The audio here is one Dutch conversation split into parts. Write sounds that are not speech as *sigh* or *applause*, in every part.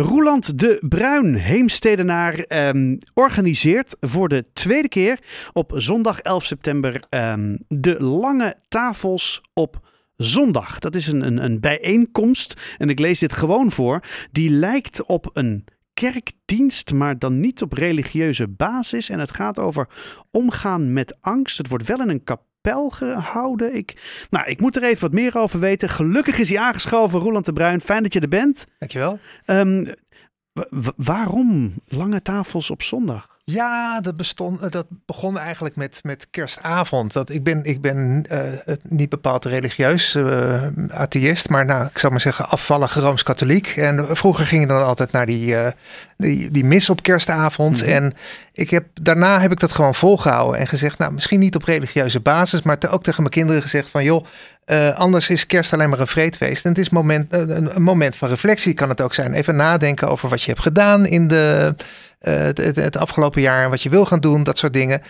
Roeland de Bruin, Heemstedenaar, ehm, organiseert voor de tweede keer op zondag 11 september ehm, de lange tafels op zondag. Dat is een, een, een bijeenkomst en ik lees dit gewoon voor. Die lijkt op een kerkdienst, maar dan niet op religieuze basis. En het gaat over omgaan met angst. Het wordt wel in een kapel gehouden. Ik, nou, ik moet er even wat meer over weten. Gelukkig is hij aangeschoven, Roland de Bruin. Fijn dat je er bent. Dankjewel. Um, waarom lange tafels op zondag? Ja, dat, bestond, eh, dat begon eigenlijk met, met kerstavond. Dat, ik ben, ik ben uh, niet bepaald religieus uh, atheïst, maar nou, ik zou maar zeggen afvallig rooms-katholiek. En vroeger ging dan altijd naar die, uh, die, die mis op kerstavond. Mhm. En ik heb, daarna heb ik dat gewoon volgehouden en gezegd, nou misschien niet op religieuze basis, maar te, ook tegen mijn kinderen gezegd van joh, anders is kerst alleen maar een vreedfeest. En het is moment, een moment van reflectie kan het ook zijn. Even nadenken over wat je hebt gedaan in de eh, het, het, afgelopen jaar en wat je wil gaan doen, dat soort dingen.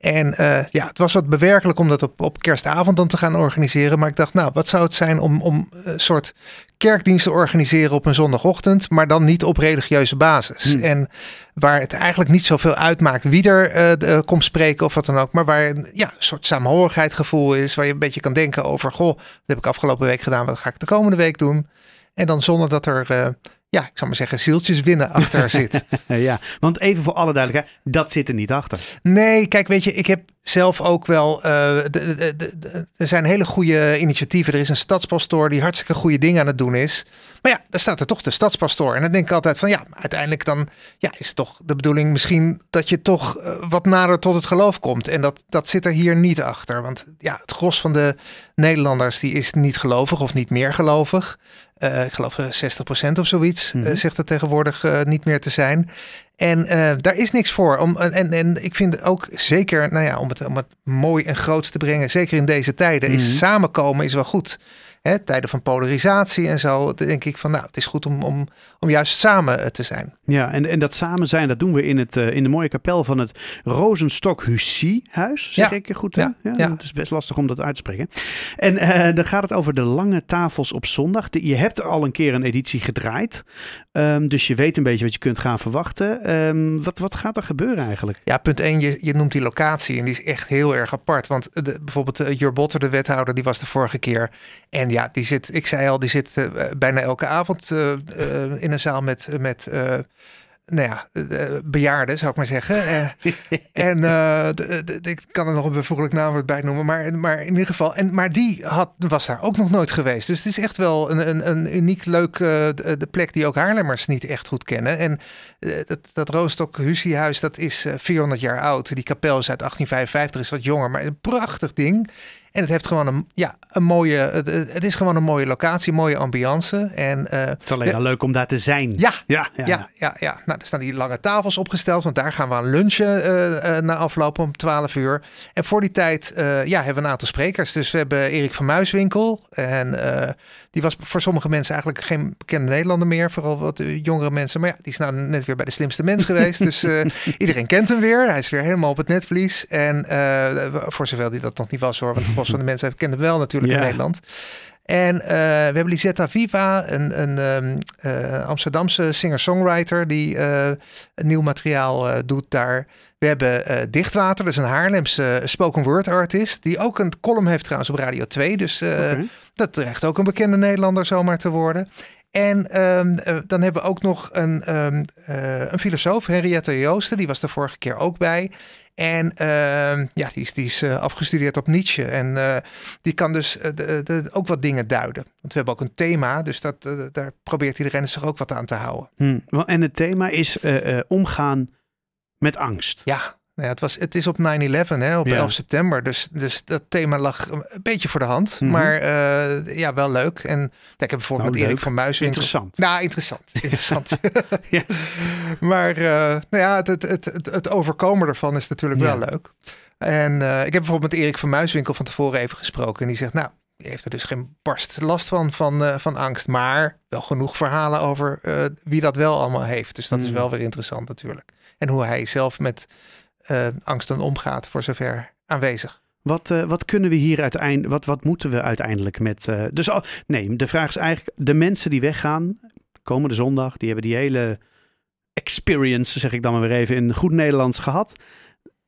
En uh, ja, het was wat bewerkelijk om dat op, op kerstavond dan te gaan organiseren. Maar ik dacht, nou, wat zou het zijn om, om een soort kerkdienst te organiseren op een zondagochtend, maar dan niet op religieuze basis. Hmm. En waar het eigenlijk niet zoveel uitmaakt wie er uh, komt spreken of wat dan ook, maar waar ja, een soort saamhorigheidgevoel is, waar je een beetje kan denken over, goh, dat heb ik afgelopen week gedaan, wat ga ik de komende week doen? En dan zonder dat er uh, ja, ik zou maar zeggen, zieltjes winnen achter zit. *laughs* ja, want even voor alle duidelijkheid, dat zit er niet achter. Nee, kijk, weet je, ik heb zelf ook wel. Uh, er zijn hele goede initiatieven. Er is een stadspastoor die hartstikke goede dingen aan het doen is. Maar ja, daar staat er toch de stadspastoor. En dan denk ik altijd van ja, uiteindelijk dan ja, is het toch de bedoeling misschien dat je toch uh, wat nader tot het geloof komt. En dat, dat zit er hier niet achter. Want ja, het gros van de Nederlanders die is niet gelovig of niet meer gelovig. Uh, ik geloof 60% of zoiets, mm -hmm. zegt het tegenwoordig niet meer te zijn. En uh, daar is niks voor. Om, en, en ik vind ook zeker, nou ja, om het, om het mooi en groot te brengen, zeker in deze tijden, is mhm. samenkomen is wel goed hè, tijden van polarisatie en zo, denk ik van nou, het is goed om, om, om juist samen eh, te zijn. Ja, en, en dat samen zijn, dat doen we in, het, uh, in de mooie kapel van het Rozenstok Hussy huis, zeg ja. ik goed? Hè? Ja, ja, ja, Het is best lastig om dat uit te spreken. En uh, dan gaat het over de lange tafels op zondag. De, je hebt al een keer een editie gedraaid, um, dus je weet een beetje wat je kunt gaan verwachten. Um, wat, wat gaat er gebeuren eigenlijk? Ja, punt 1, je, je noemt die locatie en die is echt heel erg apart. Want de, bijvoorbeeld uh, Jur Botter, de wethouder, die was de vorige keer. En ja, die zit, ik zei al, die zit uh, bijna elke avond uh, uh, in een zaal met, met nou ja, bejaarden, zou ik maar zeggen. *laughs* en ik kan er nog een bevoeglijk naamwoord bij noemen, maar, maar in ieder geval. En, maar die had, was daar ook nog nooit geweest. Dus het is echt wel een, een, een uniek leuk de, de, plek die ook Haarlemmers niet echt goed kennen. En dat, dat Roostok Husiehuis, dat is 400 jaar oud. Die kapel is uit 1855, is wat jonger, maar een prachtig ding. En het heeft gewoon een, ja, een mooie. Het, is gewoon een mooie locatie, mooie ambiance. En, uh, het is alleen al leuk om daar te zijn. Ja, ja, ja. ja, ja, ja. Nou, er staan die lange tafels opgesteld, want daar gaan we aan lunchen uh, uh, na afloop om 12 uur. En voor die tijd ja, hebben we een aantal sprekers. Dus we hebben Erik van Muiswinkel. En die was voor sommige mensen eigenlijk geen bekende Nederlander meer. Vooral wat jongere mensen. Maar ja, die is nou net weer bij de slimste mens geweest. dus *laughs* iedereen kent hem weer. Hij is weer helemaal op het netvlies. En voor zover die dat nog niet was hoor. Want van de *laughs* mensen kennen wel natuurlijk in Nederland. En uh, we hebben Lisetta Viva, een, een um, uh, Amsterdamse singer-songwriter die uh, nieuw materiaal doet daar. We hebben Dichtwater, dus een Haarlemse spoken word artist, die ook een column heeft trouwens op Radio 2. Dus okay. dat dreigt ook een bekende Nederlander zomaar te worden. En um, dan hebben we ook nog een, um, een filosoof, Henriette Joosten, die was de vorige keer ook bij. En uh, ja, die is, die is uh, afgestudeerd op Nietzsche. En die kan dus de, de, ook wat dingen duiden. Want we hebben ook een thema, dus dat, daar probeert iedereen zich ook wat aan te houden. Hmm. En het thema is omgaan met angst. Ja, nou ja, het, was, het is op 9-11, hè, op ja. 11 september. Dus, dus dat thema lag een beetje voor de hand. Mm -hmm. Maar uh, ja, wel leuk. En ja, ik heb bijvoorbeeld nou, met Erik van Muiswinkel... Interessant. Nou, interessant. *laughs* Interessant. *laughs* ja. *laughs* Maar uh, nou ja, het, het, het, het, overkomen ervan is natuurlijk wel leuk. En uh, ik heb bijvoorbeeld met Erik van Muiswinkel van tevoren even gesproken. En die zegt, nou, die heeft er dus geen barst last van, van, van angst. Maar wel genoeg verhalen over wie dat wel allemaal heeft. Dus dat mm. is wel weer interessant natuurlijk. En hoe hij zelf met uh, angsten omgaat, voor zover aanwezig. Wat, uh, wat kunnen we hier uiteindelijk, wat, wat moeten we uiteindelijk met. Uh, dus al, nee, de vraag is eigenlijk: de mensen die weggaan, komende zondag. Die hebben die hele experience, zeg ik dan maar weer even in goed Nederlands gehad.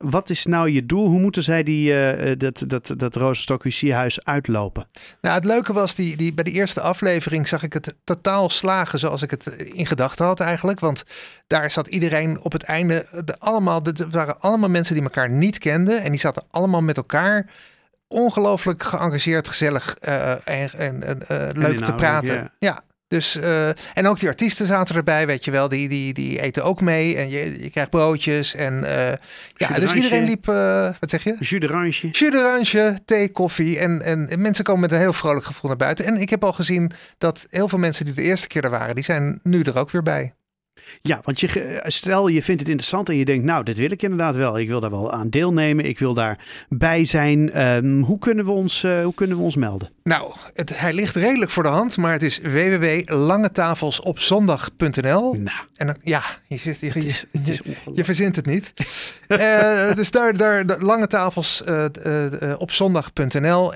Wat is nou je doel? Hoe moeten zij die, uh, dat, dat, dat Rozenstock UC-huis uitlopen? Nou, het leuke was, die, die, bij de eerste aflevering zag ik het totaal slagen zoals ik het in gedachten had eigenlijk. Want daar zat iedereen op het einde, de, allemaal, de, waren allemaal mensen die elkaar niet kenden. En die zaten allemaal met elkaar ongelooflijk geëngageerd, gezellig uh, en, en uh, leuk te praten. Ja. Dus, uh, en ook die artiesten zaten erbij, weet je wel. Die, die, die eten ook mee. En je, je krijgt broodjes. En uh, ja, dus iedereen liep, uh, wat zeg je? Jus d'orange. Jus d'orange, thee, koffie. En, en, en, mensen komen met een heel vrolijk gevoel naar buiten. En ik heb al gezien dat heel veel mensen die de eerste keer er waren, die zijn nu er ook weer bij. Ja, want je, stel je vindt het interessant en je denkt, nou, dit wil ik inderdaad wel. Ik wil daar wel aan deelnemen. Ik wil daarbij zijn. Um, hoe, kunnen we ons, uh, hoe kunnen we ons melden? Nou, het, hij ligt redelijk voor de hand, maar het is www.langetafelsopzondag.nl. Nou. En dan, ja, je, zit, je, het is, het is je, verzint het niet. uh, *laughs* dus daar, daar de lange tafels uh.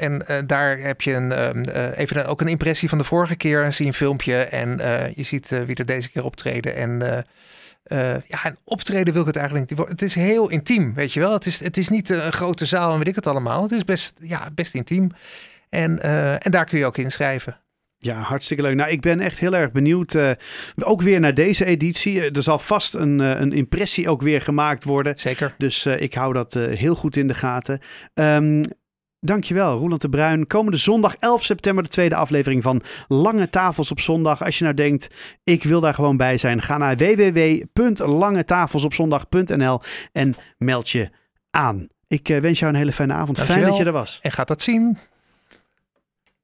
En daar heb je een, even ook een impressie van de vorige keer. Zie een filmpje en je ziet wie er deze keer optreden. En uh, ja, een optreden wil ik het eigenlijk niet. Het is heel intiem, weet je wel. Het is, het is niet een grote zaal en weet ik het allemaal. Het is best, ja, best intiem. En, en daar kun je ook inschrijven. Ja, hartstikke leuk. Nou, ik ben echt heel erg benieuwd. Uh, ook weer naar deze editie. Er zal vast een, een impressie ook weer gemaakt worden. Zeker. Dus ik hou dat heel goed in de gaten. Um, Dankjewel, Roland de Bruin. Komende zondag 11 september de tweede aflevering van Lange Tafels op Zondag. Als je nou denkt, ik wil daar gewoon bij zijn, ga naar www.langetafelsopzondag.nl en meld je aan. Ik wens jou een hele fijne avond. Dankjewel. Fijn dat je er was. En gaat dat zien.